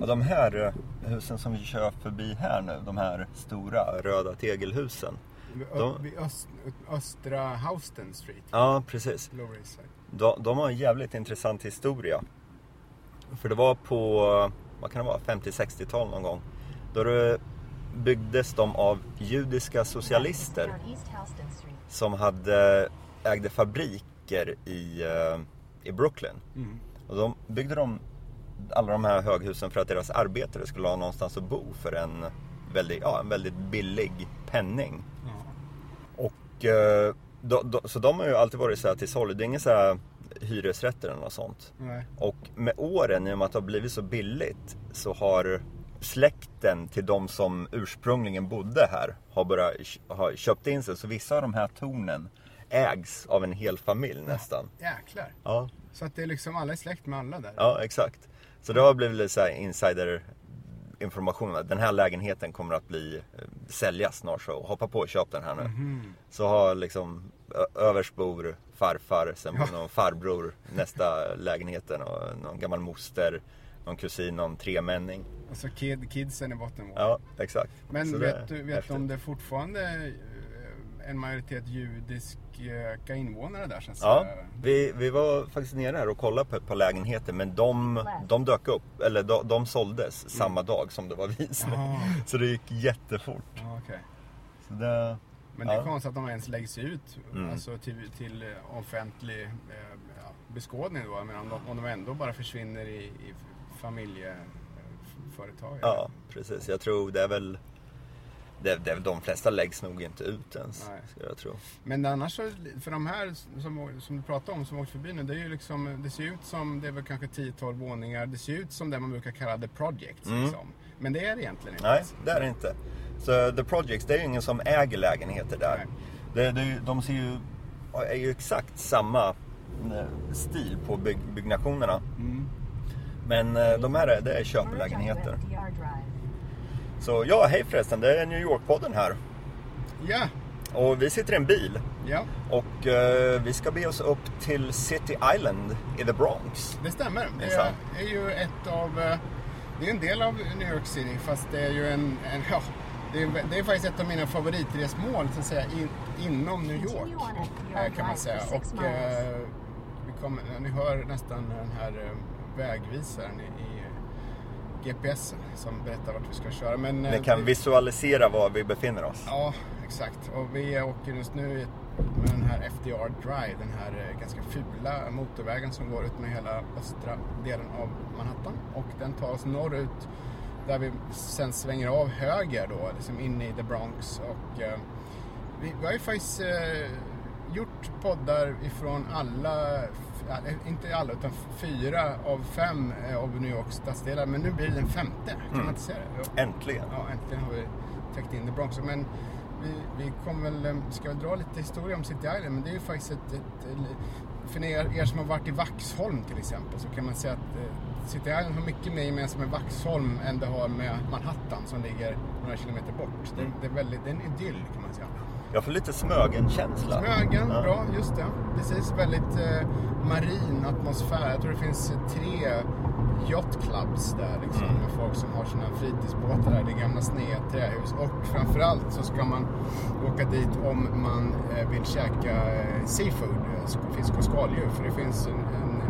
Ja, de här eh, husen som vi kör förbi här nu, de här stora röda tegelhusen. De- vid öst, östra Houston Street. Ja, precis. De, de har en jävligt intressant historia. För det var på, vad kan det vara, 50-60-tal någon gång. Då det byggdes de av judiska socialister som hade, ägde fabriker i, eh, i Brooklyn. Mm. Och de byggde de alla de här höghusen för att deras arbetare skulle ha någonstans att bo för en väldigt, ja, en väldigt billig penning. Ja. Och, eh, då, då, så de har ju alltid varit så här till salu. Det är inga så här hyresrätter eller något sånt. Nej. Och med åren, i och med att det har blivit så billigt, så har släkten till de som ursprungligen bodde här har börjat har köpt in sig. Så vissa av de här tornen ägs av en hel familj nästan. Jäklar. Ja, Så att det är liksom alla är släkt med alla där. ja exakt. Så det har blivit lite så här insider information att den här lägenheten kommer att bli eh, säljas snart så hoppa på och köp den här nu. Mhm. Så har liksom ö- överst bor farfar, sen Ja. någon farbror nästa lägenheten och någon gammal moster, någon kusin, någon tremänning. Och så kid, kidsen i botten. Ja, exakt. Men Så vet du, vet du om det fortfarande en majoritet judiska invånare där? Sen Ja, vi, vi var faktiskt nere här och kollade på ett par lägenheter men de, de dök upp, eller de, de såldes samma dag som det var visning. Ah. Så det gick jättefort. Ja, okej. Så det, Men det är Ja. konstigt att de ens läggs ut Mm. alltså till, till eh, offentlig eh, ja, beskådning då. Menar, om, de, om de ändå bara försvinner i, i familjeföretag. ja, precis. Jag tror det är väl det, det, de flesta läggs nog inte ut ens, Nej. ska jag tro. Men annars för de här som, som du pratar om som åkt förbi nu, det är ju liksom, det ser ut som, det är väl kanske 10-12 våningar, det ser ut som det man brukar kalla the projects Mm. liksom. Men det är det egentligen inte. Nej, det är det inte. Så The Projects, det är ju ingen som äger lägenheter där. Det, det, de ser ju, är ju exakt samma eh, stil på bygg, byggnationerna. Mm. Men eh, de här är, det är köplägenheter. Drive. Så ja, hej förresten, det är New York-podden här. Ja, Och vi sitter i en bil ja, och eh, vi ska be oss upp till City Island i the Bronx. det stämmer. Det är, är ju ett av, eh, det är en del av New York City fast det är ju en, en ja, det är, det är faktiskt ett av mina favoritresmål så att säga in, inom New York. FDR eh, kan man säga. Och eh, vi kommer, ni hör nästan den här eh, vägvisaren i, i GPSen som berättar vart vi ska köra. Men, eh, Ni kan vi- visualisera var vi befinner oss. Ja, exakt. Och vi åker just nu med den här FDR Drive, den här eh, ganska fula motorvägen som går ut med hela östra delen av Manhattan. Och den tar oss norrut där vi sen svänger av höger då, liksom in i the Bronx. Och, eh, vi, vi har ju faktiskt eh, gjort poddar ifrån alla, inte alla utan fyra av fem eh, av New Yorks stadsdelar. Men nu blir det den femte, kan Mm. man inte säga det? Äntligen. Ja, äntligen har vi täckt in The Bronx. Men vi, vi kommer väl, eh, ska väl dra lite historia om City Island, men det är ju faktiskt ett, ett, ett för er, er som har varit i Vaxholm till exempel så kan man säga att eh, City Island har mycket mer gemensamt med Vaxholm än det har med Manhattan som ligger några kilometer bort. Det, det, är väldigt, det är en idyll kan man säga. Jag får lite Smögen-känsla. Smögen, Ja. bra, just det. Precis, väldigt eh, marin atmosfär. Jag tror det finns eh, tre yachtclubs där liksom, Mm. med folk som har sina fritidsbåtar där. Det är gamla sneda trähus. Och framförallt så ska man åka dit om man eh, vill käka eh, seafood, sk- fisk och skaldjur. För det finns en,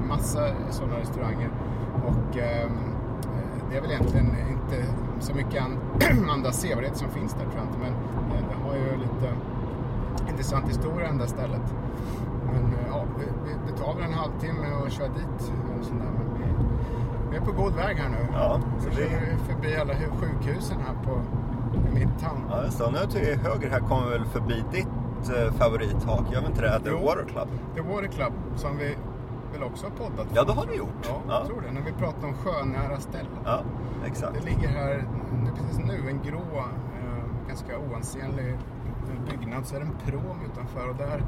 en massa sådana restauranger. Och ehm, eh, det är väl egentligen inte så mycket an, andra sevärdheter som finns där tror jag inte. Men eh, det har ju lite intressant historia det stället. Men eh, ja, vi, vi, det tar väl en halvtimme att köra dit. Och sånt där. Men vi, vi är på god väg här nu. Ja, så vi kör förbi alla hu- sjukhusen här på Midtown. Ja. Och nu till höger här kommer vi väl förbi ditt eh, favorithak. Gör vi inte det? The Jo. Water Club. The Water Club som vi väl också har poddat Ja, det har du gjort. Ja, jag tror det. När vi pratar om sjönära ställen. Ja, exakt. Det ligger här precis nu en grå, eh, ganska oansenlig byggnad. Så är det en prom utanför och där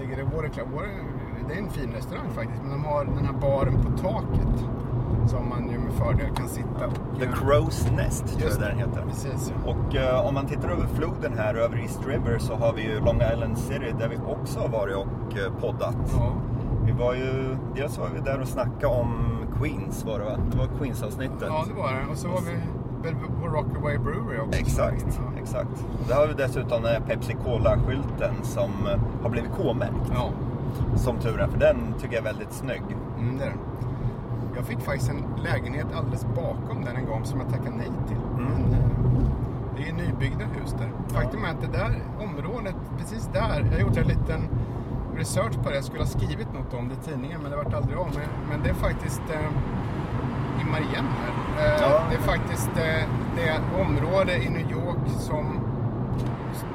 ligger det Water Club. Water, det är en fin restaurang faktiskt, men de har den här baren på taket. Som man ju med fördel kan sitta och... The Crow's Nest tror jag den heter. Precis, ja. Och eh, om man tittar över floden här över East River så har vi ju Long Island City där vi också har varit och eh, poddat. ja. Vi var ju, dels var vi där och snackade om Queens var det va? Det var Queens-avsnittet. Ja, det var det. Och så var vi väl på Rockaway Brewery också. Exakt, Ja. exakt. Där har vi dessutom den här Pepsi Cola-skylten som eh, har blivit K-märkt. Ja, Som tur är, för den tycker jag är väldigt snygg. mm, det är den. Jag fick faktiskt en lägenhet alldeles bakom den en gång som jag tackade nej till. Mm. Eh, det är nybyggda hus där. Faktum är att det där området, precis där, jag gjort en liten research på det. Jag skulle ha skrivit något om det i tidningen men det vart aldrig av. Men, men det är faktiskt eh, i Marien här. Eh, Ja. Det är faktiskt eh, det område i New York som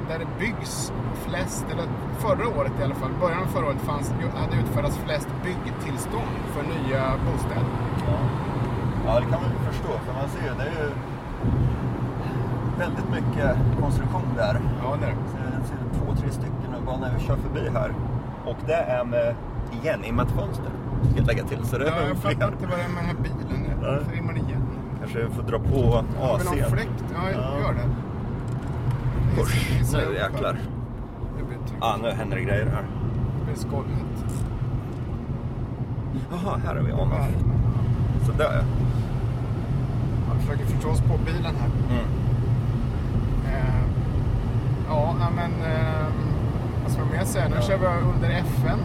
där det byggs flest, eller förra året i alla fall, början av förra året fanns, hade utfärdats flest byggtillstånd för nya bostäder. Ja. ja, det kan man förstå. För man ser ju, det är ju väldigt mycket konstruktion där. Ja, det är det. Ser två, tre stycken bara när vi kör förbi här. Och det är med, igen, immat fönster. Ska jag lägga till. Så det Ja, är jag fattar inte vad det är med den här bilen. Varför det igen? Kanske får dra på AC. någon fläkt? Ja, Ja. gör det. Visa Nu jäklar. Ja, nu händer det grejer här. Det blir skållhett. Jaha, här har vi on-off. Så där ja. Jag försöker förstå oss på bilen här. Mm. Eh, ja, men... Eh, vad ska man mer säga? Nu Ja. kör vi under FN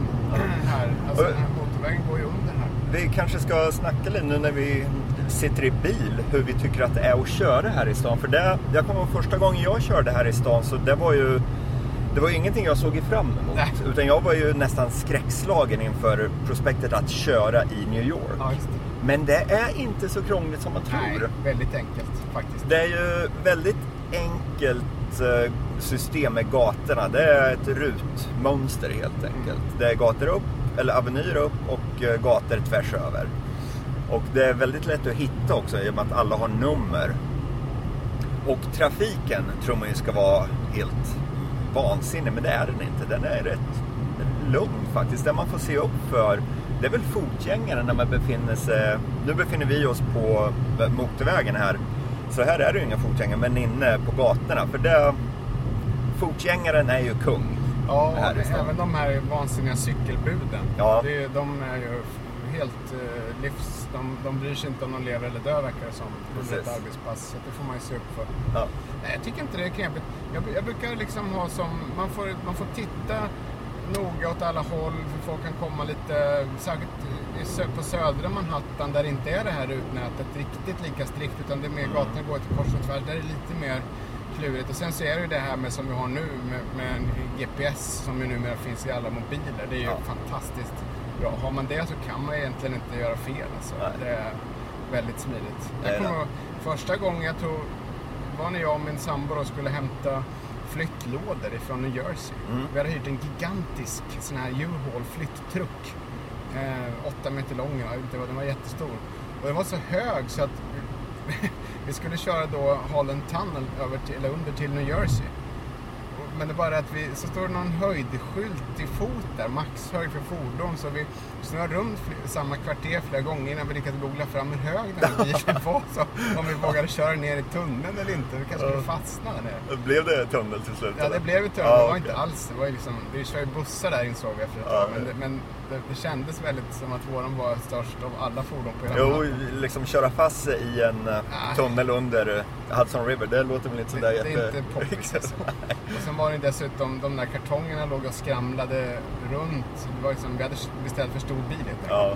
här. Alltså den här motorvägen går ju under här. Vi kanske ska snacka lite nu när vi sitter i bil hur vi tycker att det är att köra här i stan. För det, jag kommer ihåg första gången jag körde här i stan så det var ju det var ju ingenting jag såg fram emot. Nej. Utan jag var ju nästan skräckslagen inför prospektet att köra i New York. Ja, det. Men det är inte så krångligt som man tror. Nej, väldigt enkelt faktiskt. Det är ju väldigt enkelt eh, system med gatorna. Det är ett rutmönster helt enkelt. Det är gator upp, eller avenyer upp och eh, gator tvärs över. Och det är väldigt lätt att hitta också i och med att alla har nummer. Och trafiken tror man ju ska vara helt vansinnig, men det är den inte. Den är rätt lugn faktiskt. Det man får se upp för, det är väl fotgängare när man befinner sig... Nu befinner vi oss på motorvägen här. Så här är det ju inga fotgängare, men inne på gatorna. För det, fotgängaren är ju kung. Ja, här även de här vansinniga cykelbuden. Ja. Det, de är ju helt eh, livs... De, de bryr sig inte om de lever eller dör verkar det som under ett arbetspass. Så det får man ju se upp för. Ja. Nej, jag tycker inte det är knepigt. Jag, jag brukar liksom ha som... Man får, man får titta noga åt alla håll. För folk kan komma lite... Särskilt på södra Manhattan där det inte är det här rutnätet riktigt lika strikt. Utan det är mer gatorna går till kors och tvärs. Där är det lite mer klurigt. Och sen så är det ju det här med som vi har nu med, med en GPS som ju numera finns i alla mobiler. Det är ju Ja. fantastiskt bra. Har man det så kan man egentligen inte göra fel. Alltså. Nej. Det är väldigt smidigt. Jag kommer ihåg första gången jag tror var när jag och min sambo skulle hämta flyttlådor ifrån New Jersey. Mm. Vi hade hyrt en gigantisk sån här U-Haul flytttruck. Eh, åtta meter lång, jag vet inte vad, den var jättestor. Och den var så hög så att vi skulle köra då Holland Tunnel över till, eller under till New Jersey. Men det är bara att vi, så står det någon höjdskylt i fot där, maxhöjd för fordon. Så vi snurrar runt samma kvarter flera gånger innan vi lyckades googla fram hur hög den här bilen var. Så om vi vågade köra ner i tunneln eller inte. Vi kanske skulle fastna där nere. Blev det tunnel till slut? Ja, det blev tunnel. Ja, det var inte alls. Det var liksom, vi kör ju bussar där insåg vi efter ett tag. Men, ja. det, men det, det kändes väldigt som att våran var störst av alla fordon på hela Jo, Manhattan. liksom köra fast sig i en eh, Nej. tunnel under eh, Hudson River, det låter väl inte sådär det är inte poppis alltså. Och sen var det dessutom, de där kartongerna låg och skramlade runt. Det var liksom, vi hade beställt för stor bil helt. Ja,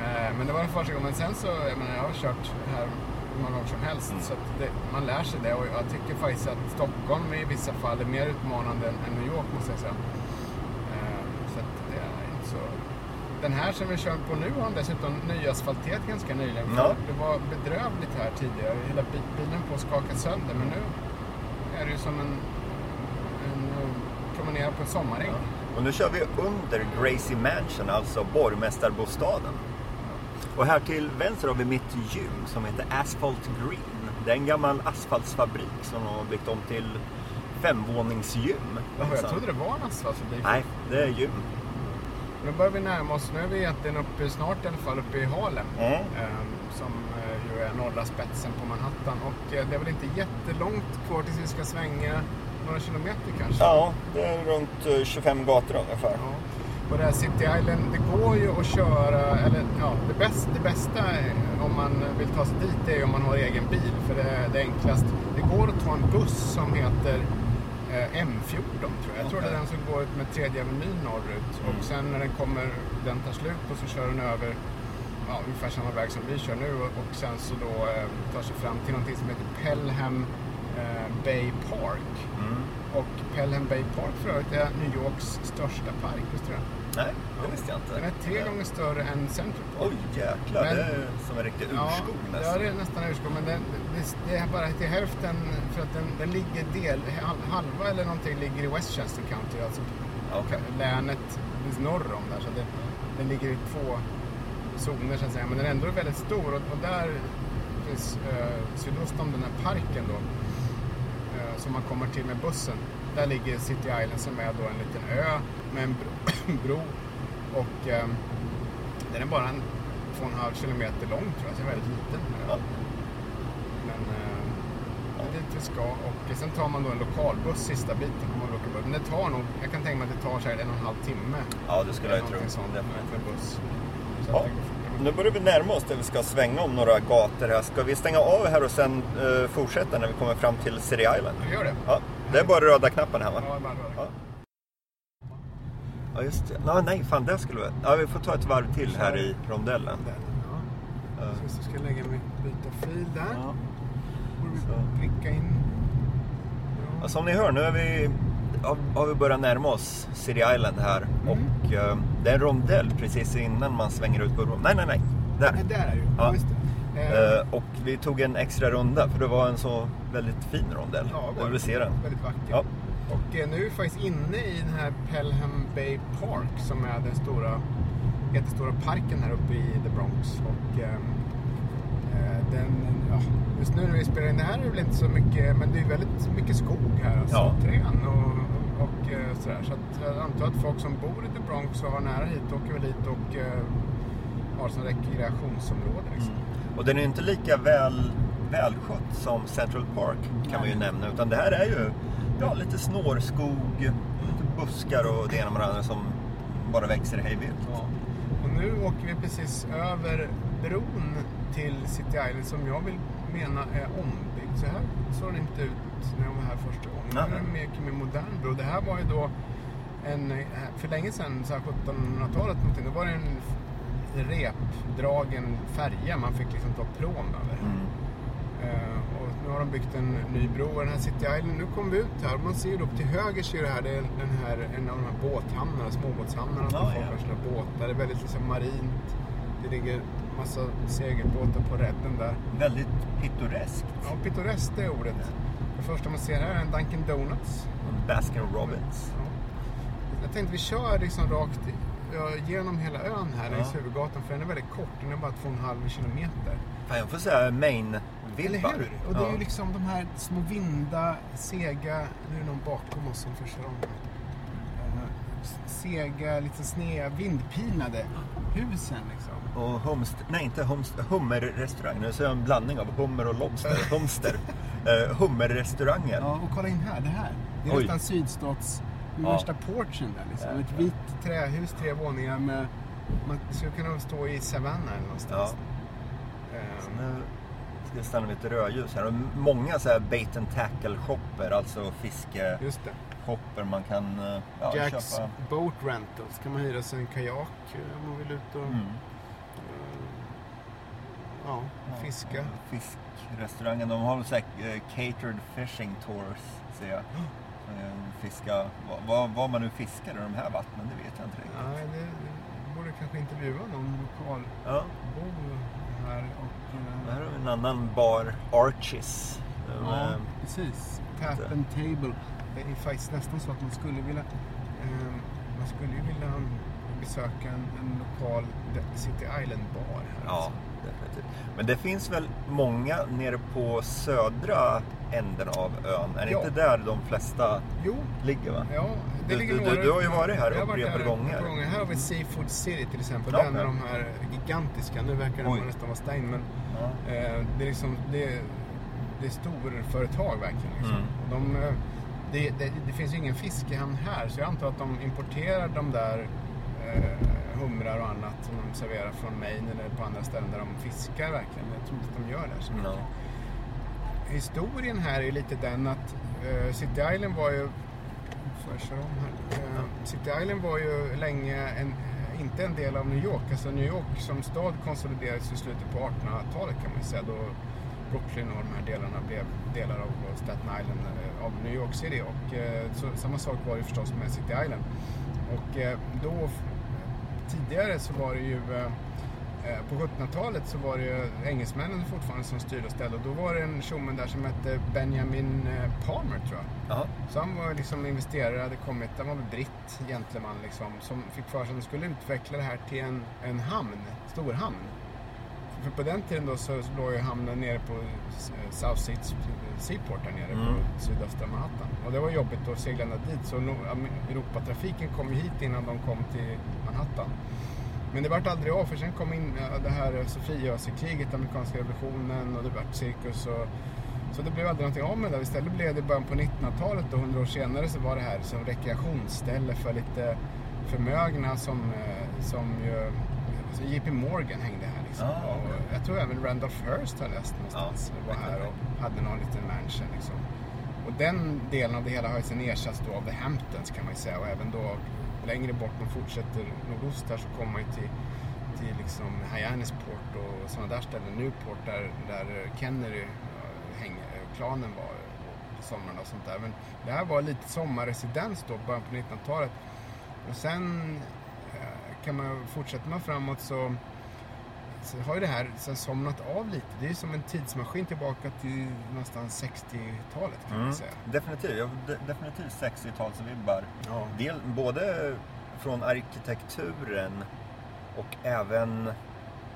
Eh, Men det var den första gången. Men sen så, jag menar, jag har kört här hur många gånger som helst. Mm. Så det, man lär sig det. Och jag tycker faktiskt att Stockholm i vissa fall är mer utmanande än, än New York måste jag säga. Eh, Så att det är inte så... Den här som vi kör på nu har de dessutom nyasfalterat ganska nyligen. Ja. Det var bedrövligt här tidigare. Hela bi- bilen på att skaka sönder. Men nu är det ju som en, en eh, promenera på ett sommaräng. och nu kör vi under Gracie Mansion, alltså borgmästarbostaden. Och här till vänster har vi mitt gym som heter Asphalt Green. Det är en gammal asfaltsfabrik som de har byggt om till femvåningsgym. Jag trodde det var en asfaltfabrik. Nej, det är gym. Nu börjar vi närma oss, nu är vi egentligen uppe snart i alla fall uppe i Harlem. Mm. som eh, ju norra spetsen på Manhattan. Och eh, det är väl inte jättelångt kvar tills vi ska svänga. Några kilometer kanske. Ja, det är runt eh, 25 gator ungefär. Ja. Och det här City Island, det går ju att köra, eller ja, det bästa, det bästa är, om man vill ta sig dit är om man har egen bil. För det är det är enklast. Det går att ta en buss som heter eh, M14 tror jag. Jag tror det är den som går ut med tredje avenyn norrut. Mm. Och sen när den kommer, den tar slut och så kör den över ja, ungefär samma väg som vi kör nu. Och, och sen så då eh, tar sig fram till någonting som heter Pelham eh, Bay Park. Mm. Och Pelham Bay Park för övrigt är New Yorks största park, visste du det? Nej, det visste jag inte. Den är tre gånger större än Central Park. Oj, jäklar. Men- det är som en riktig Ja, urskog ja, nästan. det är nästan urskog. Men den, det, är bara till hälften, för att den, den ligger del, hal- halva eller någonting ligger i Westchester County, alltså Okej. länet norr om där. Så det, den ligger i två zoner så att säga. Men den är ändå väldigt stor och, och där finns eh, sydost om den här parken då, som man kommer till med bussen. Där ligger City Island som är då en liten ö med en bro. och eh, den är bara en två och en halv kilometer lång tror jag, så den är väldigt liten. Ja. Men eh, det är dit vi ska och sen tar man då en lokalbuss sista biten. Om man åker buss. Men det tar nog, jag kan tänka mig att det tar så här en och en halv timme. Ja, det skulle jag tro. sånt Definitivt. för buss. Så Ja. Det. Nu börjar vi närma oss där vi ska svänga om några gator här. Ska vi stänga av här och sen eh, fortsätta när vi kommer fram till City Island? Vi gör det. Ja, det är bara röda knappen här va? Ja, bara röra. Ja. Ja, just det. Nej, nej, fan det skulle vi... Ja, vi får ta ett varv till här i rondellen. Ja. Så ska jag lägga mig, byta fil där. Ja. Får vi pricka in. Ja. som ni hör, nu är vi, har, vi börjat närma oss City Island här. Mm. Och eh, det är en rondell precis innan man svänger ut kurvan. Nej, nej, nej. Där. Nej, där är det ju. Ja. Just det. Eh, Eh, och vi tog en extra runda för det var en så väldigt fin rondell. Ja, vill se den. Väldigt vacker. Ja. Och eh, nu är vi faktiskt inne i den här Pelham Bay Park som är den stora, jättestora parken här uppe i The Bronx. Och ehm, eh, den, ja, just nu när vi spelar in det här är det väl inte så mycket, men det är väldigt mycket skog här. Alltså, Ja. Trän och, och eh, sådär. Så att jag antar att folk som bor i The Bronx och har nära hit åker väl hit och eh, har som rekreationsområde. Liksom. Och den är ju inte lika väl, välskött som Central Park kan man ju Nej. nämna. Utan det här är ju ja, lite snårskog, lite buskar och det ena med det andra som bara växer hej vilt. Ja. Och nu åker vi precis över bron till City Island som jag vill mena är ombyggd. Så här såg den inte ut när jag var här första gången. Nu är det en mycket mer modern bro. Det här var ju då en, eh, för länge sedan, så här 1700-talet någonting, då var det en repdragen färja man fick liksom ta pråm över. Mm. Eh, och nu har de byggt en ny bro och den här City Island, nu kommer vi ut här. Man ser ju upp till höger ser det här, det är den här, en av de här båthamnarna, småbåtshamnarna. Ja, där folk har sina båtar. Det är väldigt liksom marint. Det ligger massa segelbåtar på redden där. Väldigt pittoreskt. Ja, pittoreskt det är ordet. Det första man ser här är en Dunkin Donuts. Baskin Robbins. Ja. Jag tänkte vi kör liksom rakt genom hela ön här längs Ja. huvudgatan för den är väldigt kort. Den är bara två och en halv kilometer. Fan, jag får säga Eller Maine-vibbar. hur? Och det är ju liksom de här små vinda, sega... Nu är det någon bakom oss som försöker om. Eh, Sega, lite sneda, vindpinade husen liksom. Och humst, nej inte humst, hummerrestaurang. Nu ser jag en blandning av hummer och lobster. Humster. Uh, hummerrestauranger. Ja, och kolla in här, det här. Det är Oj. nästan sydstats... Ja. värsta porchen där liksom. Ett Jäklar. vitt trähus, tre våningar med... Man skulle kunna stå i Savannah eller någonstans. Så Eh, Nu ska jag stanna vid ett rödljus här. Och många så här bait and tackle shopper, alltså fiskeshopper just det. Man kan eh, ja, Jacks köpa. Boat Rentals. kan man hyra sig en kajak eh, om man vill ut och Mm. eh, ja, fiska. Fiskrestaurangen, de har väl här, eh, catered fishing tours ser jag. Eh, Fiska, vad, vad, man nu fiskar i de här vattnen, det vet jag inte riktigt. Nej, det, det borde kanske intervjua någon lokalbo Ja, här. Och, här eh, har vi en annan bar, Archies. ja, precis. Tap and table. Det är faktiskt nästan så att man skulle vilja... Eh, man skulle vilja besöka en, en lokal City Island-bar här. Ja, alltså. definitivt. Men det finns väl många nere på södra änden av ön? Är det Ja. inte där de flesta Jo, ligger va? ja. Det Du- ligger du- några, du har ju varit här upprepade gånger. upprepade Här har vi Seafood City till exempel. Ja, Den är ja. de här gigantiska. Nu verkar den nästan vara stängd. Men Ja. Eh, det är liksom, det, det är storföretag verkligen. Liksom. Mm. De, eh, det, det, det finns ju ingen fiskehamn här så jag antar att de importerar de där eh, humrar och annat som de serverar från Maine eller på andra ställen där de fiskar verkligen. Jag tror inte att de gör det så mycket. No. Historien här är lite den att eh, City Island var ju... Får jag köra om här? Eh, City Island var ju länge en, eh, inte en del av New York. Alltså New York som stad konsoliderades i slutet på 1800-talet kan man ju säga. Då Brooklyn och de här delarna blev delar av Staten Island eh, av New York City. Och eh, så, samma sak var det förstås med City Island. Och eh, då, tidigare så var det ju På 1700-talet så var det ju engelsmännen fortfarande som styrde och ställde. Och då var det en tjomme där som hette Benjamin Palmer tror jag. Jaha. Så han var liksom investerare, hade kommit, han var väl britt, gentleman liksom. Som fick för sig att de skulle utveckla det här till en, en hamn, stor hamn. För på den tiden då så låg ju hamnen nere på eh, South Sea Seaport där nere Mm. på sydöstra Manhattan. Och det var jobbigt att segla ända dit. Så Europatrafiken kom ju hit innan de kom till Manhattan. Men det vart aldrig av för sen kom in ja, det här Sofieösekriget, amerikanska revolutionen och det vart cirkus. Och, så det blev aldrig någonting av med det. Istället blev det i början på 1900-talet och 100 år senare så var det här som rekreationsställe för lite förmögna som, eh, som ju JP Morgan hängde här liksom. Ah, och jag tror även Randolph Hearst har läst någonstans. Ja, var här och hade någon liten mansion liksom. Och den delen av det hela har ju sen ersatts då av The Hamptons kan man ju säga. Och även då längre bort man fortsätter nordost här så kommer man ju till, till liksom Hyannisport och sådana där ställen. Newport där, där Kennedy eh, hänger, klanen var på somrarna och sånt där. Men det här var lite sommarresidens då, början på 1900-talet. Och sen eh, kan man, fortsätter man framåt så, så har ju det här sen somnat av lite. Det är som en tidsmaskin tillbaka till någonstans 60-talet kan man Mm. säga. Definitivt. Jag de- definitivt 60-talsvibbar. Ja. Del, både från arkitekturen och även...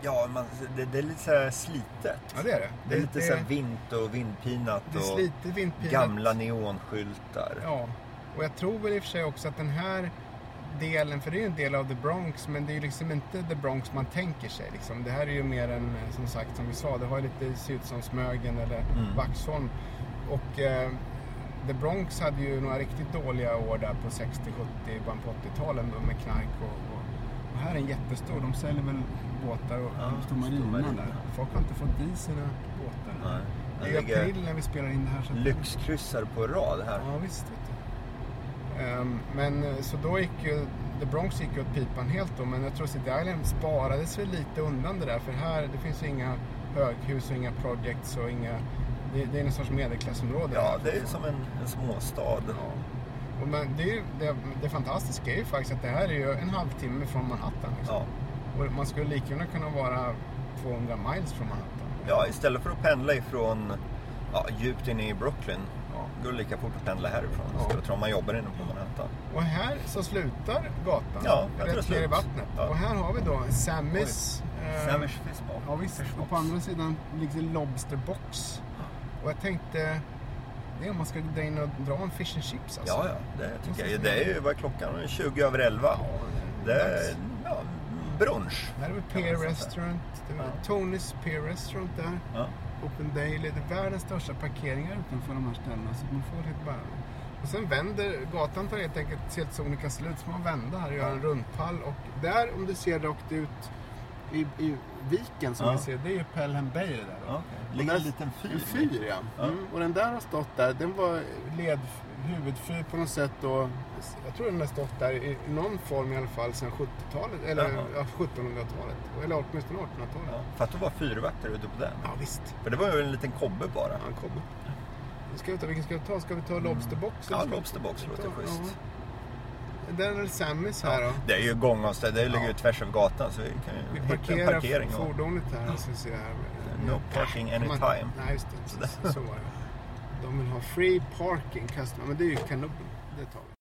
Ja, man, det, det är lite så här slitet. ja, det är det. Det är lite så här vint och vindpinat det är och slitet, vindpinat. gamla neonskyltar. Ja, och jag tror väl i och för sig också att den här delen, för det är ju en del av The Bronx, men det är ju liksom inte The Bronx man tänker sig. Liksom. Det här är ju mer en, eh, som sagt, som vi sa, det har ju lite ser ut som Smögen eller Mm. Vaxholm. Och eh, The Bronx hade ju några riktigt dåliga år där på 60, 70, början på 80-talen då med knark och, och, och här är en jättestor, de säljer väl båtar och Ja, står marina där. Folk har inte fått i sina båtar. Nej. Det är april när vi spelar in det här. Så lyxkryssar på rad här. Ja, visst. Ehm, men eh, så då gick ju The Bronx gick ju åt pipan helt då. Men jag tror City Island sparades väl lite undan det där. För här det finns ju inga höghus och inga projects och inga... Det, det är en sorts medelklassområde. Ja, det är ju som en, en småstad. Ja. Och men det, är det, det fantastiska är ju faktiskt att det här är ju en halvtimme från Manhattan. Liksom. Ja. Och man skulle lika gärna kunna vara 200 miles från Manhattan. ja, istället för att pendla ifrån ja, djupt inne i Brooklyn. Går det lika fort att pendla härifrån. Ja. Skulle tro om man jobbar inne på Manhattan. Och här så slutar gatan. Ja, jag tror rätt det är ner i vattnet. Ja. Och här har vi då Sammys... eh, Samish Fishbowl. Ja visst, och på andra sidan ligger Lobster Box. Och jag tänkte, det är om man ska dra in och dra en fish and chips alltså. Ja, ja, det tycker jag. Det är ju, vad är klockan? 20 över 11. Ja, Det är dags. ja, brunch. Här har vi Pier säga. Restaurant. Det var Ja. Tonys Pier Restaurant där. Open Daily. Det är världens största parkeringar utanför de här ställena. Så man får lite bara... Och sen vänder, gatan tar helt enkelt helt sonika slut. Så man vänder här och gör en rundpall. Och där, om du ser rakt ut i, i viken som Ja. vi ser, det är ju Pelham Bay där. Ja, Och okej. Ligger en liten fyr. En fyr ja. Ja. Mm. Och den där har stått där. Den var led, huvudfyr på något sätt då. Jag tror den har stått där i någon form i alla fall sedan 70-talet. Eller Jaha. ja, 1700-talet. Eller åtminstone 1800-talet. Ja. Fattar du vad fyrvakter ute på den? Ja, visst. För det var ju en liten kobbe bara. Ja, han kommer. Ska vi ta, vilken ska vi ta? Ska vi ta Lobsterbox? Ja, ska vi- Lobsterbox låter Ja, schysst. Ja. Där är Sammys här då. Det är ju gångavstånd, det ligger ju Ja. tvärs över gatan så vi kan ju Vi hitta en parkering. Och... fordonet här. Ska vi se här. No parking Man- anytime. Nej, just det. Så, så var det. De vill ha free parking customer. Men det är ju kanon. Det tar vi.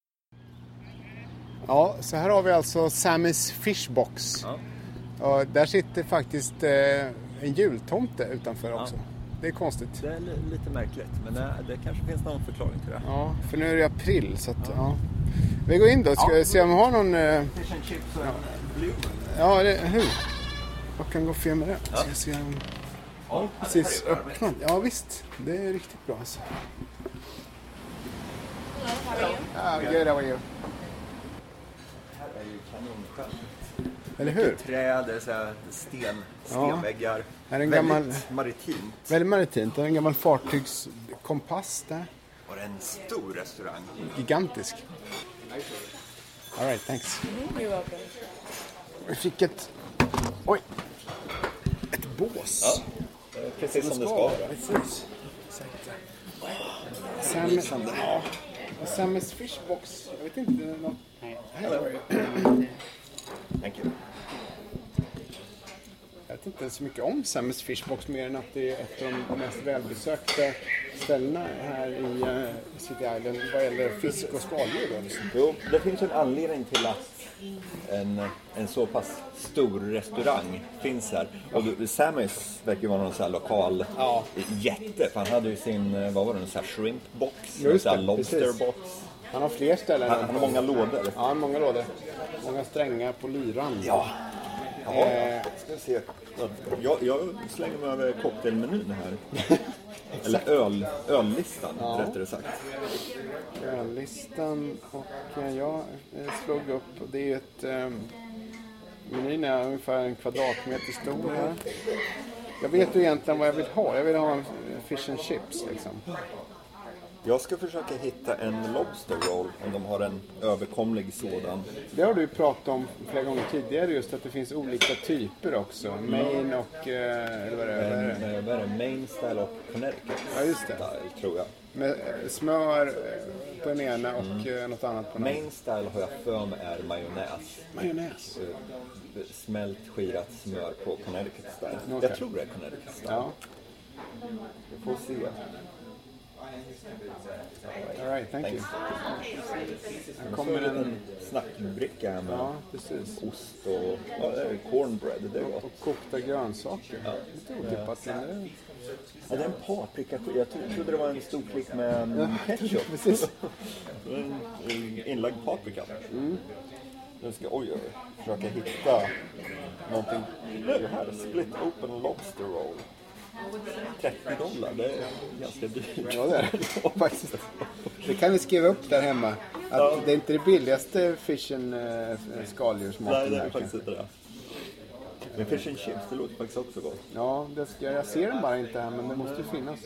Ja, så här har vi alltså Sammys Fishbox. Ja. Och där sitter faktiskt eh, en jultomte utanför också. Det är konstigt. Det är li- lite märkligt, men det, det kanske finns någon förklaring till det. Ja, för nu är det april så att, ja. Vi går in då. Ska vi se om vi har någon... Eh, Fish and chips och Blue. ja, det, hur? Vad kan gå fel med det? Ska vi se om... Ja, Precis öppnat. Ja visst, det är riktigt bra alltså. Ja, good, how are you? här är ju kanonskönt. Eller hur? Träd, det är så här sten, Ja. stenväggar. Här är en Väldigt gammal- maritimt. Väldigt maritimt. Det är en gammal fartygskompass där. Och det är en stor restaurang. Gigantisk. All right, thanks. You're welcome. Vi fick ett... Oj! Ett bås. Precis som det ska vara. Precis. Sam, ja. Fishbox. Jag vet inte. Något... Hello. Thank you. Jag vet inte så mycket om Sammys Fishbox mer än att det är ett av de mest välbesökta ställena här i uh, City Island vad gäller fisk och skaldjur. Liksom. Jo, det finns en anledning till att en, en så pass stor restaurang finns här. Och du- Sammys verkar ju vara någon sån här lokal Ja. jätte. För han hade ju sin, eh, vad var det, en sån här shrimpbox? Just en sån här det, lobsterbox. Han har fler ställen. Han, han har många lådor. Ja, många lådor. Många strängar på lyran. Ja. Jaha, Eh. ska vi se. Jag, jag slänger mig över cocktailmenyn här. Eller öl, öllistan, rättare sagt. Öllistan och eh, jag eh, slog upp. Det är ett... Eh, menyn är ungefär en kvadratmeter stor här. Jag vet ju egentligen vad jag vill ha. Jag vill ha en fish and chips liksom. Jag ska försöka hitta en lobster roll, om de har en överkomlig sådan. Det har du pratat om flera gånger tidigare just att det finns olika typer också. Main och... Eh, eller vad är det? Vad är det? En, eh, är det? Main style och Connecticut Ja, just det. style, tror jag. Med eh, smör på den ena och eh, något annat på den andra. Main style har jag för mig är majonnäs. Majonnäs. Smält skirat smör på Connecticut style. Okej. Jag tror det är Connecticut style. Ja, Vi får se. All right, thank you. Här kommer en- snackbricka här med Ja, precis. ost och ja, det är cornbread. Det är gott. Och kokta grönsaker. Lite otippat, men det... Ja, det är en paprika. Jag tro- trodde det var en stor klick med mm, ketchup. Precis. inlagd paprika. Nu ska oj, oj, försöka hitta någonting. Det är här, split open lobster roll. 30 dollar, det är ganska dyrt. Ja, det är det faktiskt. Det kan vi skriva upp där hemma. Att det är inte det billigaste fishen äh, Nej, skaldjursmaten det är faktiskt inte det. Men fish and chips, det låter faktiskt också gott. Ja, det ska, jag ser den bara inte här, men det måste ju finnas.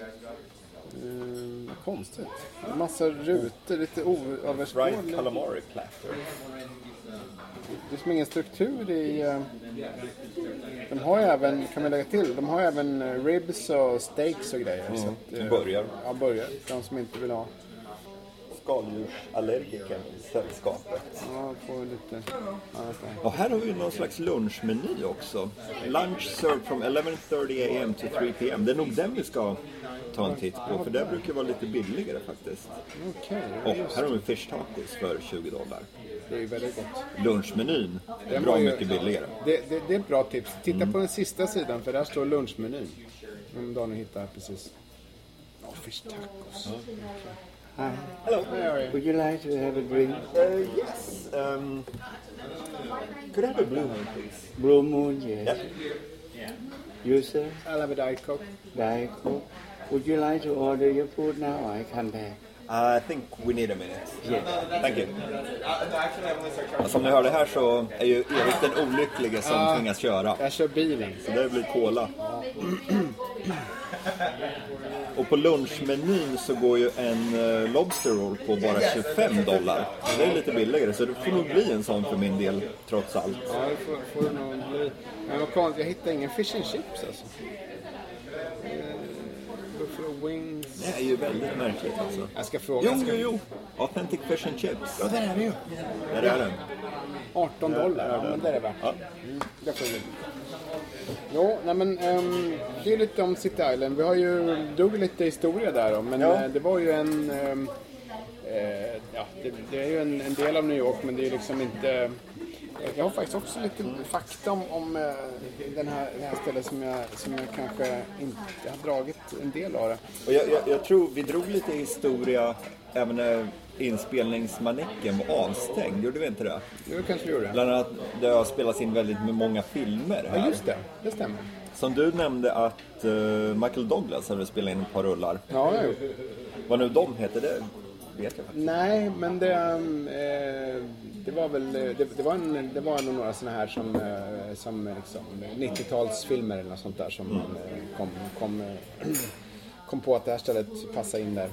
Uh, konstigt. En massa rutor, lite Fried oöverskådligt. calamari platter. Det är som ingen struktur i... eh, de har ju även, kan vi lägga till, de har ju även eh, ribs och steaks och grejer. Så att, eh. Ja, burgare. De som inte vill ha. Skaldjursallergikern i sällskapet. Ja, får lite. Och här har vi någon slags lunchmeny också. Lunch served from 11.30 am to 3 pm. Det är nog den vi ska ta en titt på, för det brukar vara lite billigare faktiskt. Okej, Och här har vi fish tacos för 20 dollar. Det är ju väldigt gott. Lunchmenyn är Den bra var ju- mycket billigare. Det, det, det är ett bra tips. Titta på den sista sidan för där står lunchmenyn. Om Daniel hittar precis. Oh, fish tacos. Hi. Hello. How are you? Would you like to have a drink? Uh, yes. Um, could I have a blue moon, please? Blue Moon, yes. Yeah. You, sir? I'll have a Diet Coke. Diet Coke. Would you like to order your food now? I come back. I think we need a minute. Yes. Thank you. Som ni hörde här så är ju Erik den olycklige som tvingas köra. Jag kör bilen. Så det blir cola. Och på lunchmenyn så går ju en eh, Lobster Roll på bara 25 dollar. Det är lite billigare, så det får nog bli en sån för min del, trots allt. Ja, det får, får det nog bli. Men vad konstigt, jag hittar ingen fish and chips alltså. Wings. Det är ju väldigt märkligt alltså. Jag ska fråga. Jo, jo, jo. Authentic Fish and Chips. Ja, där är det ju. Där är den. 18 dollar. Ja, men det är det värt. Ja. Mm, det får vi. Jo, nej men ehm, det är lite om City Island. Vi har ju drog lite historia där om, men Ja. eh, det var ju en ehm, eh, ja, det, det är ju en, en del av New York men det är ju liksom inte... Jag har faktiskt också lite fakta om, om eh, den här, det här stället som jag, som jag kanske inte har dragit en del av det. Och jag, jag, jag tror vi drog lite historia även när inspelningsmanicken var avstängd. Gjorde vi inte det? Det kanske vi gjorde. Bland annat det har spelats in väldigt många filmer här. Ja, just det. Det stämmer. Som du nämnde att eh, Michael Douglas hade spelat in ett par rullar. Ja, jag gjort. Vad nu de heter, det vet jag faktiskt Nej, men det, eh, det var väl det, det var, en, det var nog några sådana här som, eh, som liksom 90-talsfilmer eller något sånt där som man eh, kom, kom, eh, kom på att det här stället passar in där.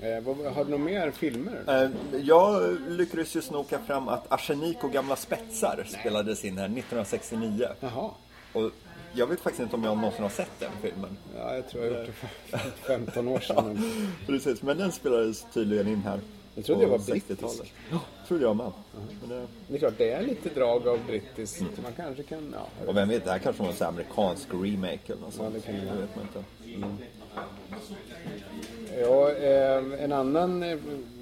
Eh, har du några mer filmer? Eh, Jag lyckades ju snoka fram att Arsenik och gamla spetsar spelades in här 1969. Jaha. Och jag vet faktiskt inte om jag någonsin har sett den filmen. Ja, jag tror jag har gjort det för 15 år sedan. men Precis, men den spelades tydligen in här. Jag trodde det var brittisk. 60-talet. Ja, trodde jag med. Men det, Det är klart, det är lite drag av brittiskt. Man kanske kan... Ja, jag och vem vet, det här kanske var en amerikansk remake eller något sånt. det kan det vet man inte. Ja, eh, en annan eh,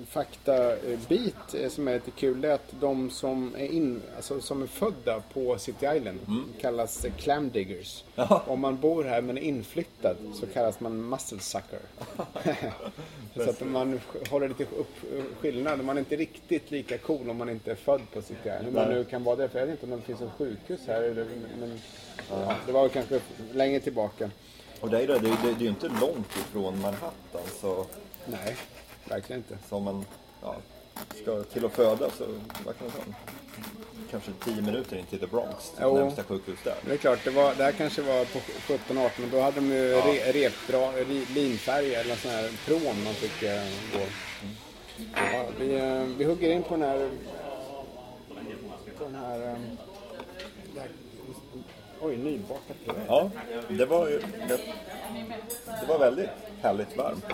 faktabit eh, som är lite kul det är att de som är, in, alltså, som är födda på City Island kallas eh, clam diggers. Jaha. Om man bor här men är inflyttad så kallas man muscle sucker. så att man håller lite upp skillnad. Man är inte riktigt lika cool om man inte är född på City Island. Hur man nu kan vara det. För jag vet inte om det finns ett sjukhus här. eller- Men, ja, det var kanske länge tillbaka. Och det är, det, det, det, det är ju inte långt ifrån Manhattan så Nej, verkligen inte. som man ja, ska till att föda så vad kan det ta? Kanske 10 minuter in till The Bronx, till Jo. närmsta sjukhus där. Men det är klart, det, var, det här kanske var på 17-18 och då hade de ju re, repdra, ri, linfärger eller sån här pråm man fick eh, gå. Ja, vi, eh, vi hugger in på den här... På den här... eh, här oj, nybakat bröd. Ja, det var ju det, det var väldigt härligt varmt.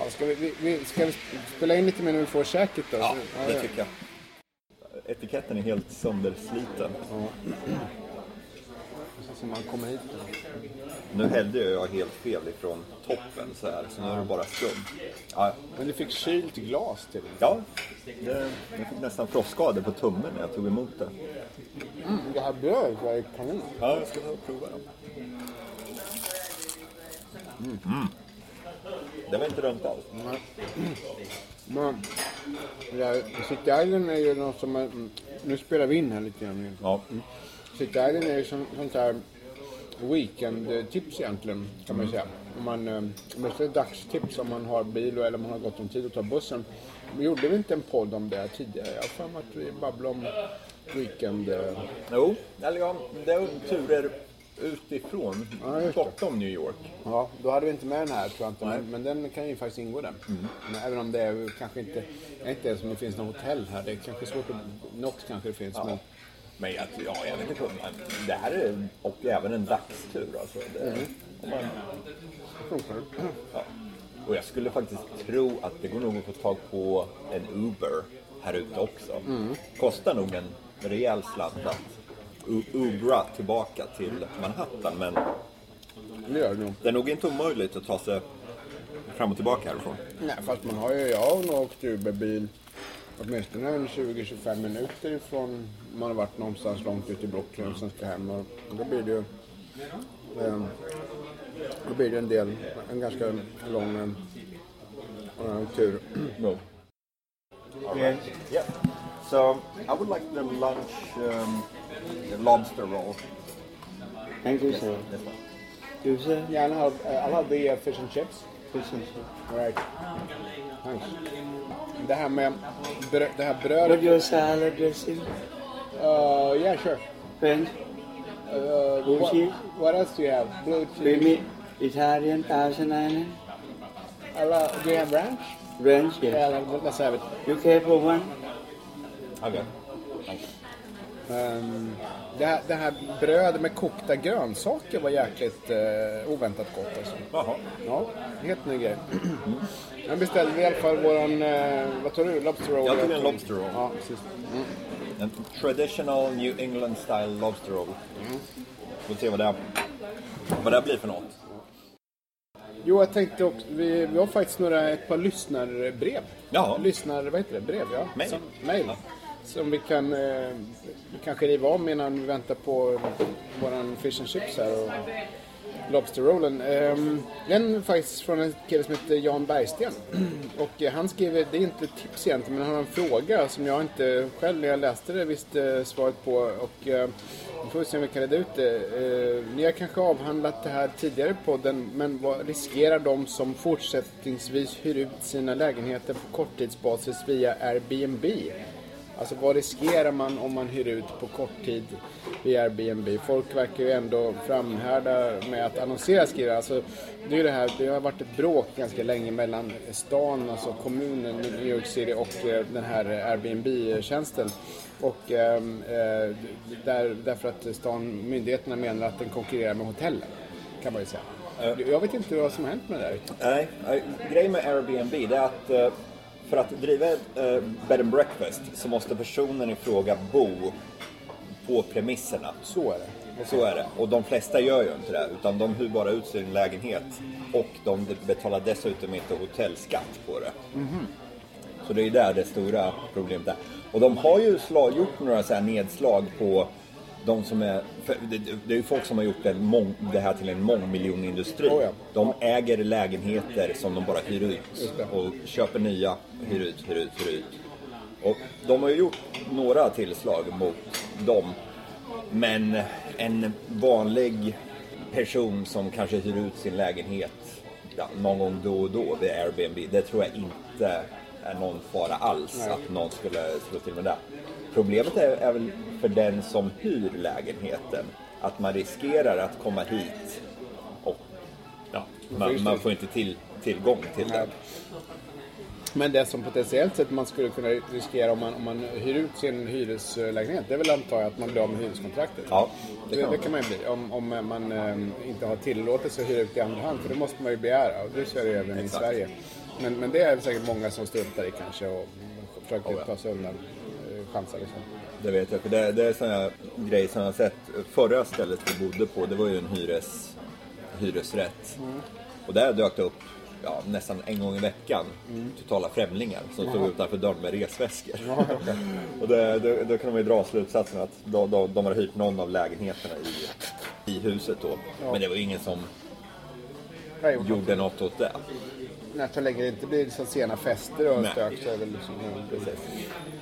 Ja, ska, vi, vi- vi, ska vi spela in lite mer när vi får käket då? Ja, Så- det tycker jag. Etiketten är helt söndersliten. Så man kommer hit. Då. Nu hällde jag helt fel ifrån toppen så här, så nu är det bara skum. Ja, Men du fick kylt glas till ja det, jag fick nästan frostskador på tummen när jag tog emot det. mm, Det här brödet var ju kanon. Ja, jag ska prova dem. Mm. Det var inte runt alls. Men det här, City Island är ju något som... är- Nu spelar vi in här lite grann. Ja, City Island är ju som, sånt här weekend-tips egentligen kan man ju säga. Om man, eh, är det dagstips om man har bil eller om man har gott om tid att ta bussen. Vi gjorde vi inte en podd om det tidigare? Jag har för mig att vi babblade om weekend... eh, jo, eller ja, det är turer utifrån, Ja, bortom New York. Ja, då hade vi inte med den här tror jag inte. Men, men den kan ju faktiskt ingå där. Men även om det är kanske inte, är inte som det finns något hotell här. Det är kanske svårt att... Något kanske det finns. Men, Men jag, ja, jag vet inte. men Det här är och även en dagstur alltså. Det, om man, ja. Och jag skulle faktiskt tro att det går nog att få tag på en Uber här ute också. Kostar nog en rejäl slant att Ubra tillbaka till Manhattan. Men Det gör det nog. det är nog inte omöjligt att ta sig fram och tillbaka härifrån. Nej, fast man har ju, jag har nog åkt Uberbil åtminstone en 20-25 minuter ifrån man har varit någonstans långt ut i Brooklyn och sen ska hem. Och då blir det ju eh, då blir det en del, en ganska lång eh, tur. No. All right. Yeah. So I would like the lunch um, lobster roll. Thank you, sir. This one. You, sir? Yeah, I'll have, uh, I'll have the uh, fish and chips. Fish and chips. Right. Thanks. Det här med brö, det här But brödet. your salad dressing? Uh, yeah, sure. French? Uh, Blue what, cheese? what else do you have? Blue cheese. Creamy? Italian? Thousand Island? I'll, uh, do you have ranch? Ranch? Yes. Yeah, let's have it. You care for one? Okay. Um, det, här, det här brödet med kokta grönsaker var jäkligt uh, oväntat gott alltså. Jaha. Ja, helt ny grej. Jag beställde i alla fall våran, uh, vad tror du, lobster roll? Jag tog en lobster roll. Ja, precis. En traditional New England style lobster roll. Får se vad det, vad det blir för något. Jo, jag tänkte också, vi, vi har faktiskt några, ett par lyssnarbrev. Ja. Lyssnar, vad heter det? Brev, ja. Mail. Som, mail. Ja. Som vi kan eh, vi kanske riva om innan vi väntar på våran fish and chips här och Lobster rollen. Ehm, Den är faktiskt från en kille som heter Jan Bergsten. Och eh, han skriver, det är inte ett tips egentligen, men han har en fråga som jag inte själv när jag läste det visste svaret på. Och eh, vi får se om vi kan reda ut det. Ehm, ni har kanske avhandlat det här tidigare i podden, men vad riskerar de som fortsättningsvis hyr ut sina lägenheter på korttidsbasis via Airbnb? Alltså vad riskerar man om man hyr ut på kort tid via Airbnb? Folk verkar ju ändå framhärda med att annonsera skriver alltså, det, är det, här, det har varit ett bråk ganska länge mellan stan, alltså kommunen New York City och eh, den här Airbnb-tjänsten. Och eh, där, därför att stan, myndigheterna menar att den konkurrerar med hotellen. Kan man ju säga. Jag vet inte vad som har hänt med det där. Nej, eh, grejen med Airbnb det är att eh, för att driva ett eh, bed and breakfast så måste personen i fråga bo på premisserna. Så är det. Så är det. Och de flesta gör ju inte det. Utan de hyr bara ut sin lägenhet. Och de betalar dessutom inte hotellskatt på det. Så det är där det stora problemet är. Och de har ju slag, gjort några så här nedslag på de som är... Det, det är ju folk som har gjort mång, det här till en mångmiljonindustri. Oh ja. De äger lägenheter som de bara hyr ut. Och köper nya, hyr ut, hyr ut, hyr ut. Och de har ju gjort några tillslag mot dem. Men en vanlig person som kanske hyr ut sin lägenhet ja, någon gång då och då vid Airbnb, det tror jag inte är någon fara alls Nej. att någon skulle slå till med det. Problemet är, är väl för den som hyr lägenheten att man riskerar att komma hit och ja, man, man får inte till, tillgång till den. Men det som potentiellt sett man skulle kunna riskera om man, om man hyr ut sin hyreslägenhet, det är väl antar jag att man blir av med hyreskontraktet. Ja, det det, kan det man. kan man ju bli om, om man eh, inte har tillåtelse att hyra ut i andra hand, för det måste man ju begära och det är det även i Exakt. Sverige. Men, men det är säkert många som struntar i kanske och försöker Oh ja. ta sig undan chanser liksom. Det vet jag, för det, det är sådana grejer som jag har sett. Förra stället vi bodde på, det var ju en hyres, hyresrätt. Och där dök det upp ja, nästan en gång i veckan totala främlingar som stod utanför dörren med resväskor. och det, det, då kan man ju dra slutsatsen att de, de, de har hyrt någon av lägenheterna i, i huset då. Men det var ju ingen som gjorde något åt det. Nej, så länge det inte blir så sena fester och Nej. stök så är det väl liksom, ja, precis.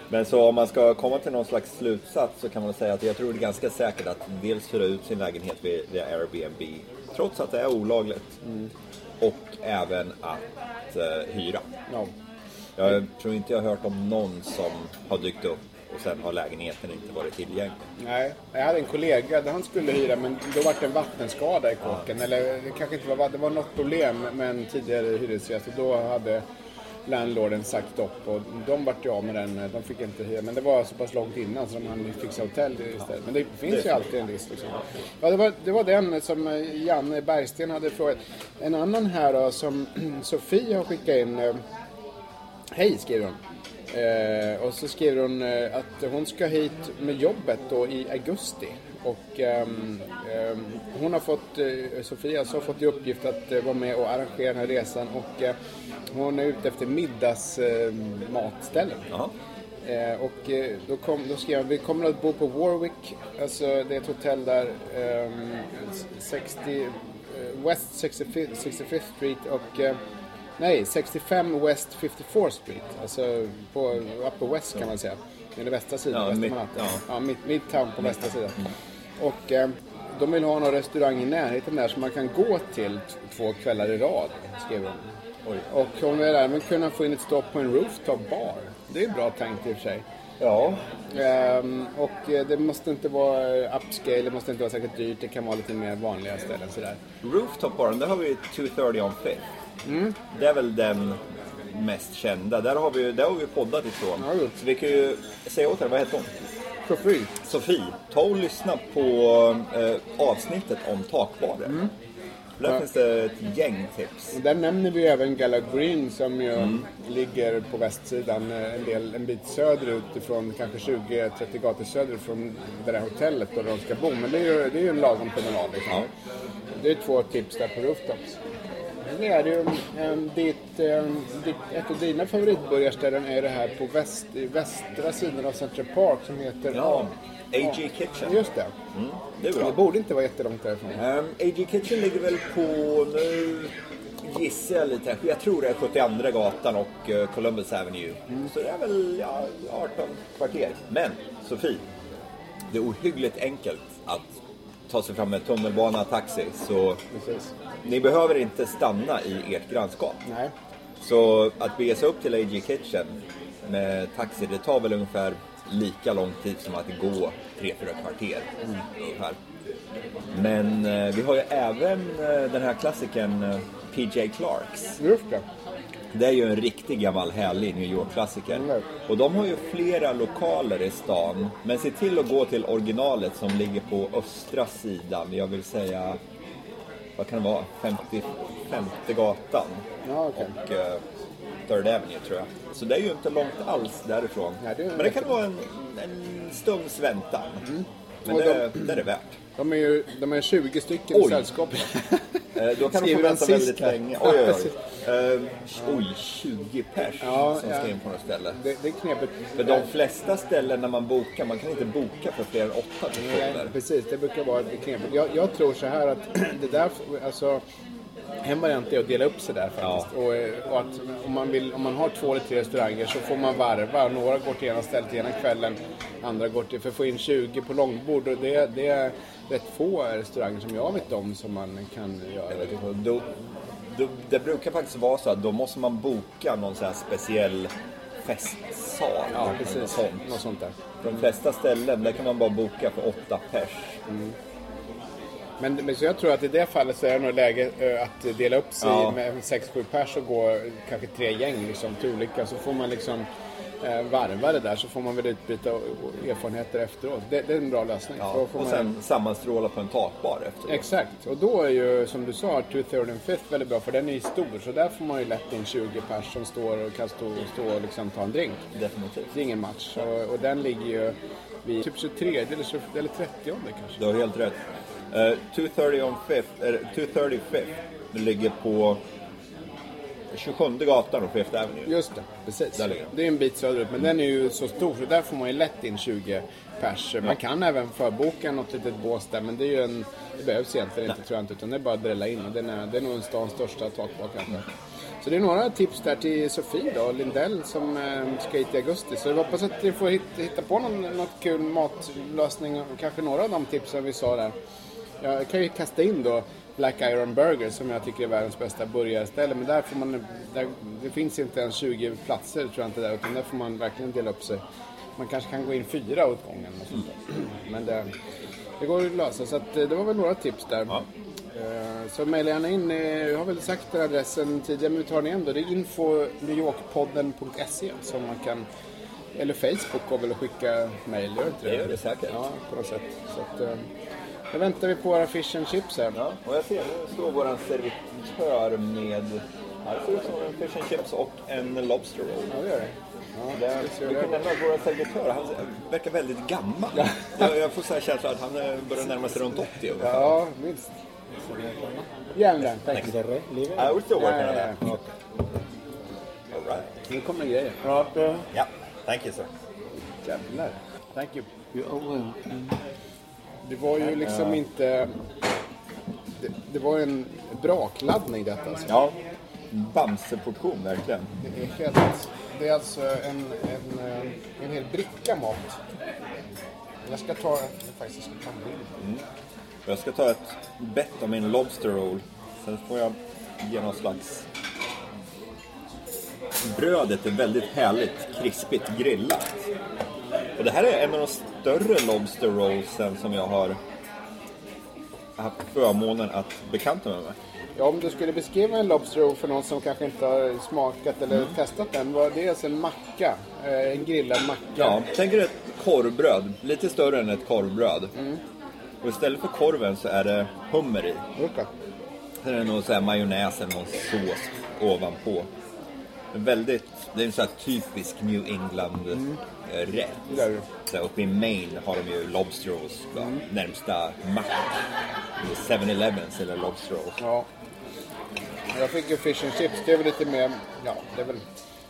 Men så om man ska komma till någon slags slutsats så kan man säga att jag tror det är ganska säkert att dels hyra ut sin lägenhet via via Airbnb, trots att det är olagligt. Och även att eh, hyra. Ja. Jag tror inte jag har hört om någon som har dykt upp och sen har lägenheten inte varit tillgänglig. Nej, jag hade en kollega där han skulle hyra men då var det en vattenskada i kåken. Eller det kanske inte var det var något problem med en tidigare hyresgäst och då hade landlorden sagt upp och de vart ju av med den. De fick inte hyra. Men det var så pass långt innan så de hann fixa hotell istället. Men det finns ju alltid en risk. Liksom. Ja, det, var, det var den som eh, Janne Bergsten hade frågat. En annan här då som Sofie har skickat in. eh, Hej skriver hon. Eh, och så skriver hon eh, att hon ska hit med jobbet då i augusti. Och ehm, ehm, hon har fått, eh, Sofia alltså har fått i uppgift att eh, vara med och arrangera den här resan. Och eh, hon är ute efter middagsmatställen. Eh. Eh, och eh, då, kom, då skrev jag, vi kommer att bo på Warwick, alltså det är ett hotell där, ehm, 60, eh, West 65th, 65th Street och eh, nej, 65 West 54th Street, alltså på Upper West kan man säga. Den västra sidan, Ja, västra mitt- Manhattan. ja. ja mid, Midtown på västra sidan. Och eh, de vill ha någon restaurang i närheten där som man kan gå till två kvällar i rad, skrev. Oj. Och hon vill även kunna få in ett stopp på en rooftop bar. Det är bra tänkt i och för sig. Ja, Ehm, och eh, det måste inte vara upscale, det måste inte vara särskilt dyrt. Det kan vara lite mer vanliga ställen sådär. Rooftop Baren, där har vi 230 on Fifth. Det är väl den mest kända. Där har vi, där har vi poddat ifrån. Ja. Så vi kan ju säga åt henne, vad heter hon? Sofie. Sofie, ta och lyssna på eh, avsnittet om takbarer. Där Ja. finns det ett gäng tips. Och där nämner vi även Gala Green som ju ligger på västsidan eh, en, del, en bit söderut ifrån, kanske 20-30 gator söderut från det där hotellet då de ska bo. Men det är ju, det är ju en lagom promenad liksom. Ja. Det är två tips där på rooftops. Det är det ju. Um, ditt, um, ditt, ett av dina favoritburgarställen är det här på väst, i västra sidan av Central Park som heter... Ja, AG Kitchen. Just det. Det är Det bra. borde inte vara jättelångt därifrån. Um, AG Kitchen ligger väl på, nu gissar jag lite, jag tror det är 72 gatan och eh, Columbus Avenue. Så det är väl ja, 18 kvarter. Men Sofie, det är ohyggligt enkelt att ta sig fram med tunnelbana, taxi. Så Precis. Ni behöver inte stanna i ert grannskap. Nej. Så att bege sig upp till AG Kitchen med taxi, det tar väl ungefär lika lång tid som att gå 3-4 kvarter. Ungefär. Men eh, vi har ju även eh, den här klassikern eh, PJ Clarks. Just det. Det är ju en riktig gammal härlig New York-klassiker. Mm. Och de har ju flera lokaler i stan. Men se till att gå till originalet som ligger på östra sidan. Jag vill säga, vad kan det vara, 55 gatan. Ja, okej. Och eh, Third Avenue tror jag. Så det är ju inte långt alls därifrån. Nej, det Men det kan vara en, en stunds väntan. Men Mm. Och det, det är det värt. De är ju de är 20 stycken i Oj. sällskapet. Eh, Då kan Skriver få vänta väldigt länge. Oj, oj, oj. Eh, oj, 20 pers Ja, som ja. ska in på något ställe. Det, det är knepigt. För de flesta ställen när man bokar, man kan inte boka för fler än åtta Nej, personer. precis, det brukar vara lite knepigt. Jag, jag tror så här att det där, alltså en variant är att dela upp sig där faktiskt. Och, eh, och att om man, vill, om man har två eller tre restauranger så får man varva. Några går till ena stället ena kvällen, andra går till... För att få in 20 på långbord, och det, det är rätt få restauranger som jag vet om som man kan göra. Då, då, det brukar faktiskt vara så att då måste man boka någon sån här speciell festsal. Ja, precis. Något sånt. Något sånt där. På de flesta ställen där kan man bara boka för åtta pers. Men, men så jag tror att i det fallet så är det nog läge eh, att dela upp sig Ja. med 6-7 pers och gå kanske tre gäng liksom, till olika. Så får man liksom eh, varva det där så får man väl utbyta erfarenheter efteråt. Det, det är en bra lösning. Ja, och man- sen sammanstråla på en takbar efteråt. Exakt, och då är ju som du sa, 230 and Fifth väldigt bra för den är ju stor. Så där får man ju lätt in 20 pers som står och kan stå, stå och liksom ta en drink. Definitivt. Det är ingen match. Och, och den ligger ju vid typ 23 eller, 20 eller 30 kanske. Du har helt rätt. Uh, 230 on fifth, eller 230 fifth, det ligger på 27 gatan och Fifth Avenue. Just det, precis. Där ligger den. Det är en bit söderut, men den är ju så stor så där får man ju lätt in 20 pers. Man kan även förboka något litet bås där, men det är ju en... Det behövs egentligen inte tror jag inte, utan det är bara att drälla in. Och den är, det är nog stans största takbar kanske. Så det är några tips där till Sofie då, Lindell som eh, ska hit i augusti. Så jag hoppas att ni får hitta, hitta på någon, något kul matlösning och kanske några av de tipsen vi sa där. Jag kan ju kasta in då Black Iron Burger som jag tycker är världens bästa burgarställe. Men där får man, där, det finns inte ens 20 platser tror jag inte där. Utan där får man verkligen dela upp sig. Man kanske kan gå in fyra åt gången. Och sånt där. Men det, det går att lösa. Så att, eh, det var väl några tips där. Ja. Eh, Så mejla gärna in. Eh, Jag har väl sagt den adressen tidigare men vi tar den igen då. Det är info newyorkpodden.se som man kan eller Facebook går väl att skicka mejl, gör det inte Det gör det säkert. Ja, på något sätt. Så att, nu väntar vi på våra fish and chips här. Ja, och jag ser nu står våran servitör med här ser ut som en fish and chips och en lobster roll. Ja, det gör det. Ja, Det, vi kan nämna att vår servitör, han verkar väldigt gammal. Jag, jag får så här känslan att han eh, börjar närma sig runt 80 ungefär. Ja, minst. Gärna, tack. I will still working on Ja, that. ja, All right. Nu kommer grejer. Ja, thank you sir. Jävlar. Thank you. You're welcome. Det var ju liksom inte... Det, det var en brakladdning detta. Alltså. Ja, Bamseportion verkligen. Det är helt... Det är alltså en, en, eh, en hel bricka mat. Jag ska ta... Jag faktiskt ska ta en bild. Jag ska ta ett bett av min lobster roll. Sen får jag ge någon slags... Brödet är väldigt härligt, krispigt grillat. Och det här är en av de större lobster rollsen som jag har haft förmånen att bekanta mig med. Ja, om du skulle beskriva en lobster roll för någon som kanske inte har smakat eller testat den. Var det alltså en macka? Eh, En grillad macka? Ja, tänk er ett korvbröd, lite större än ett korvbröd. Och istället för korven så är det hummer i. Okej. Sen är det så här majonnäs eller någon sås ovanpå. Väldigt, det är en sån här typisk New England eh, rätt. Det är det. Så uppe i Maine har de ju lobster rolls. va? Närmsta mack. 7-Elevens eller lobster rolls. Ja. Jag fick ju fish and chips. Det är väl lite mer, ja, det är väl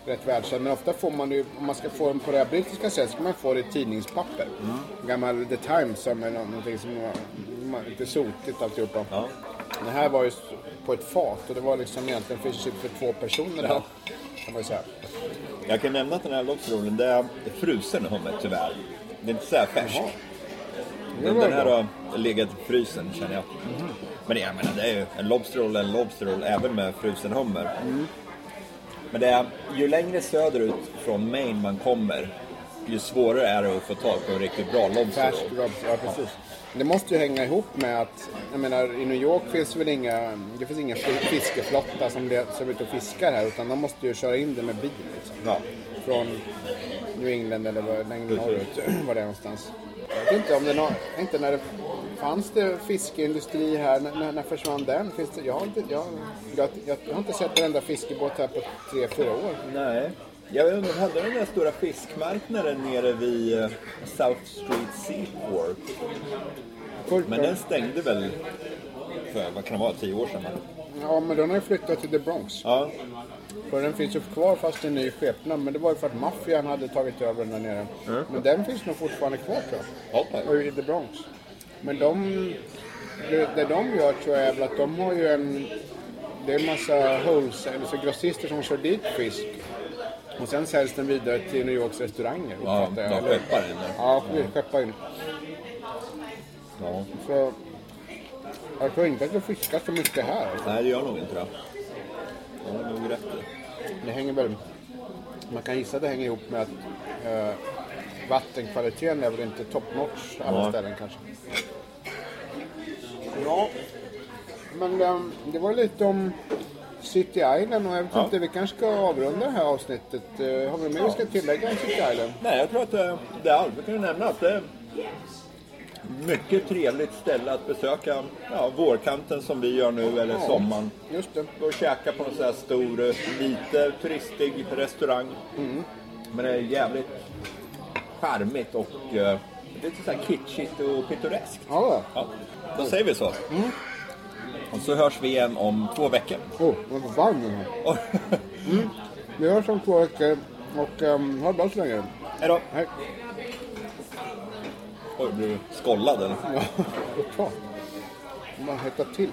rätt välkänt. Men ofta får man ju, om man ska få den på det här brittiska sättet, ska man få det i tidningspapper. Gammal The Times som är nå- någonting som var lite sotigt alltihopa. Ja. Det här var ju på ett fat och det var liksom egentligen fish and chips för två personer. Ja. Kan man ju säga. Jag kan nämna att den här lobsterrollen, det är frusen hummer tyvärr. Det är inte så här färskt. Jaha. Det Den, den här har legat i frysen känner jag. Men jag menar, det är ju en lobsterroll en lobsterroll även med frusen hummer. Men det är, ju längre söderut från Maine man kommer, ju svårare är det att få tag på en riktigt bra Färsk lobsterroll. lobster, ja precis. Det måste ju hänga ihop med att, jag menar i New York finns väl inga, det finns fi- fiskeflotta som, som är ute och fiskar här utan de måste ju köra in det med bil liksom. Ja. Från New England eller var- längre norrut, var det är någonstans. Jag vet inte om det nå- inte när det fanns det fiskeindustri här, när, när, försvann den? Finns det, jag, har inte, jag, jag, jag, jag har inte sett en enda fiskebåt här på tre, fyra år. Nej. Jag de hade den där stora fiskmarknaden nere vid eh, South Street Seaport. Fullt Men den stängde väl för, vad kan det vara, tio år sedan? Ja, men den har ju flyttat till The Bronx. Ja. För den finns ju kvar fast i ny skepnad. Men det var ju för att maffian hade tagit över den där nere. Men den finns nog fortfarande kvar tror jag. Och I The Bronx. Men de... Det, det de gör tror jag är väl att de har ju en... Det är en massa wholesale, alltså grossister som kör dit fisk. Och sen säljs den vidare till New Yorks restauranger. Ja, de skeppar in den. Ja, skeppar in. Ja. Så... Jag tror inte att det fiskas så mycket här. Nej, det gör nog inte det. Ja, det är nog rätt. Det hänger väl... Man kan gissa att det hänger ihop med att eh, vattenkvaliteten är väl inte top notch alla Ja. ställen kanske. Ja, men ehm, det var lite om City Island och jag vet Ja. inte, vi kanske ska avrunda det här avsnittet. Eh, har vi mer vi ska tillägga om City Island? Nej, jag tror att det, det är allt. Vi kan ju nämna att det är mycket trevligt ställe att besöka ja, vårkanten som vi gör nu eller sommaren. Just det. Gå och käka på en sån här stor, eh, lite turistig restaurang. Men det är jävligt charmigt och eh, lite så här kitschigt och pittoreskt. Ja, Ja, då säger vi så. Och så hörs vi igen om två veckor. oh, vad varm den här. Vi hörs om två veckor och um, ha det bra så länge. Hej då! Hej. Oj, blir du skållad eller? Ja, bra. Man hettar till.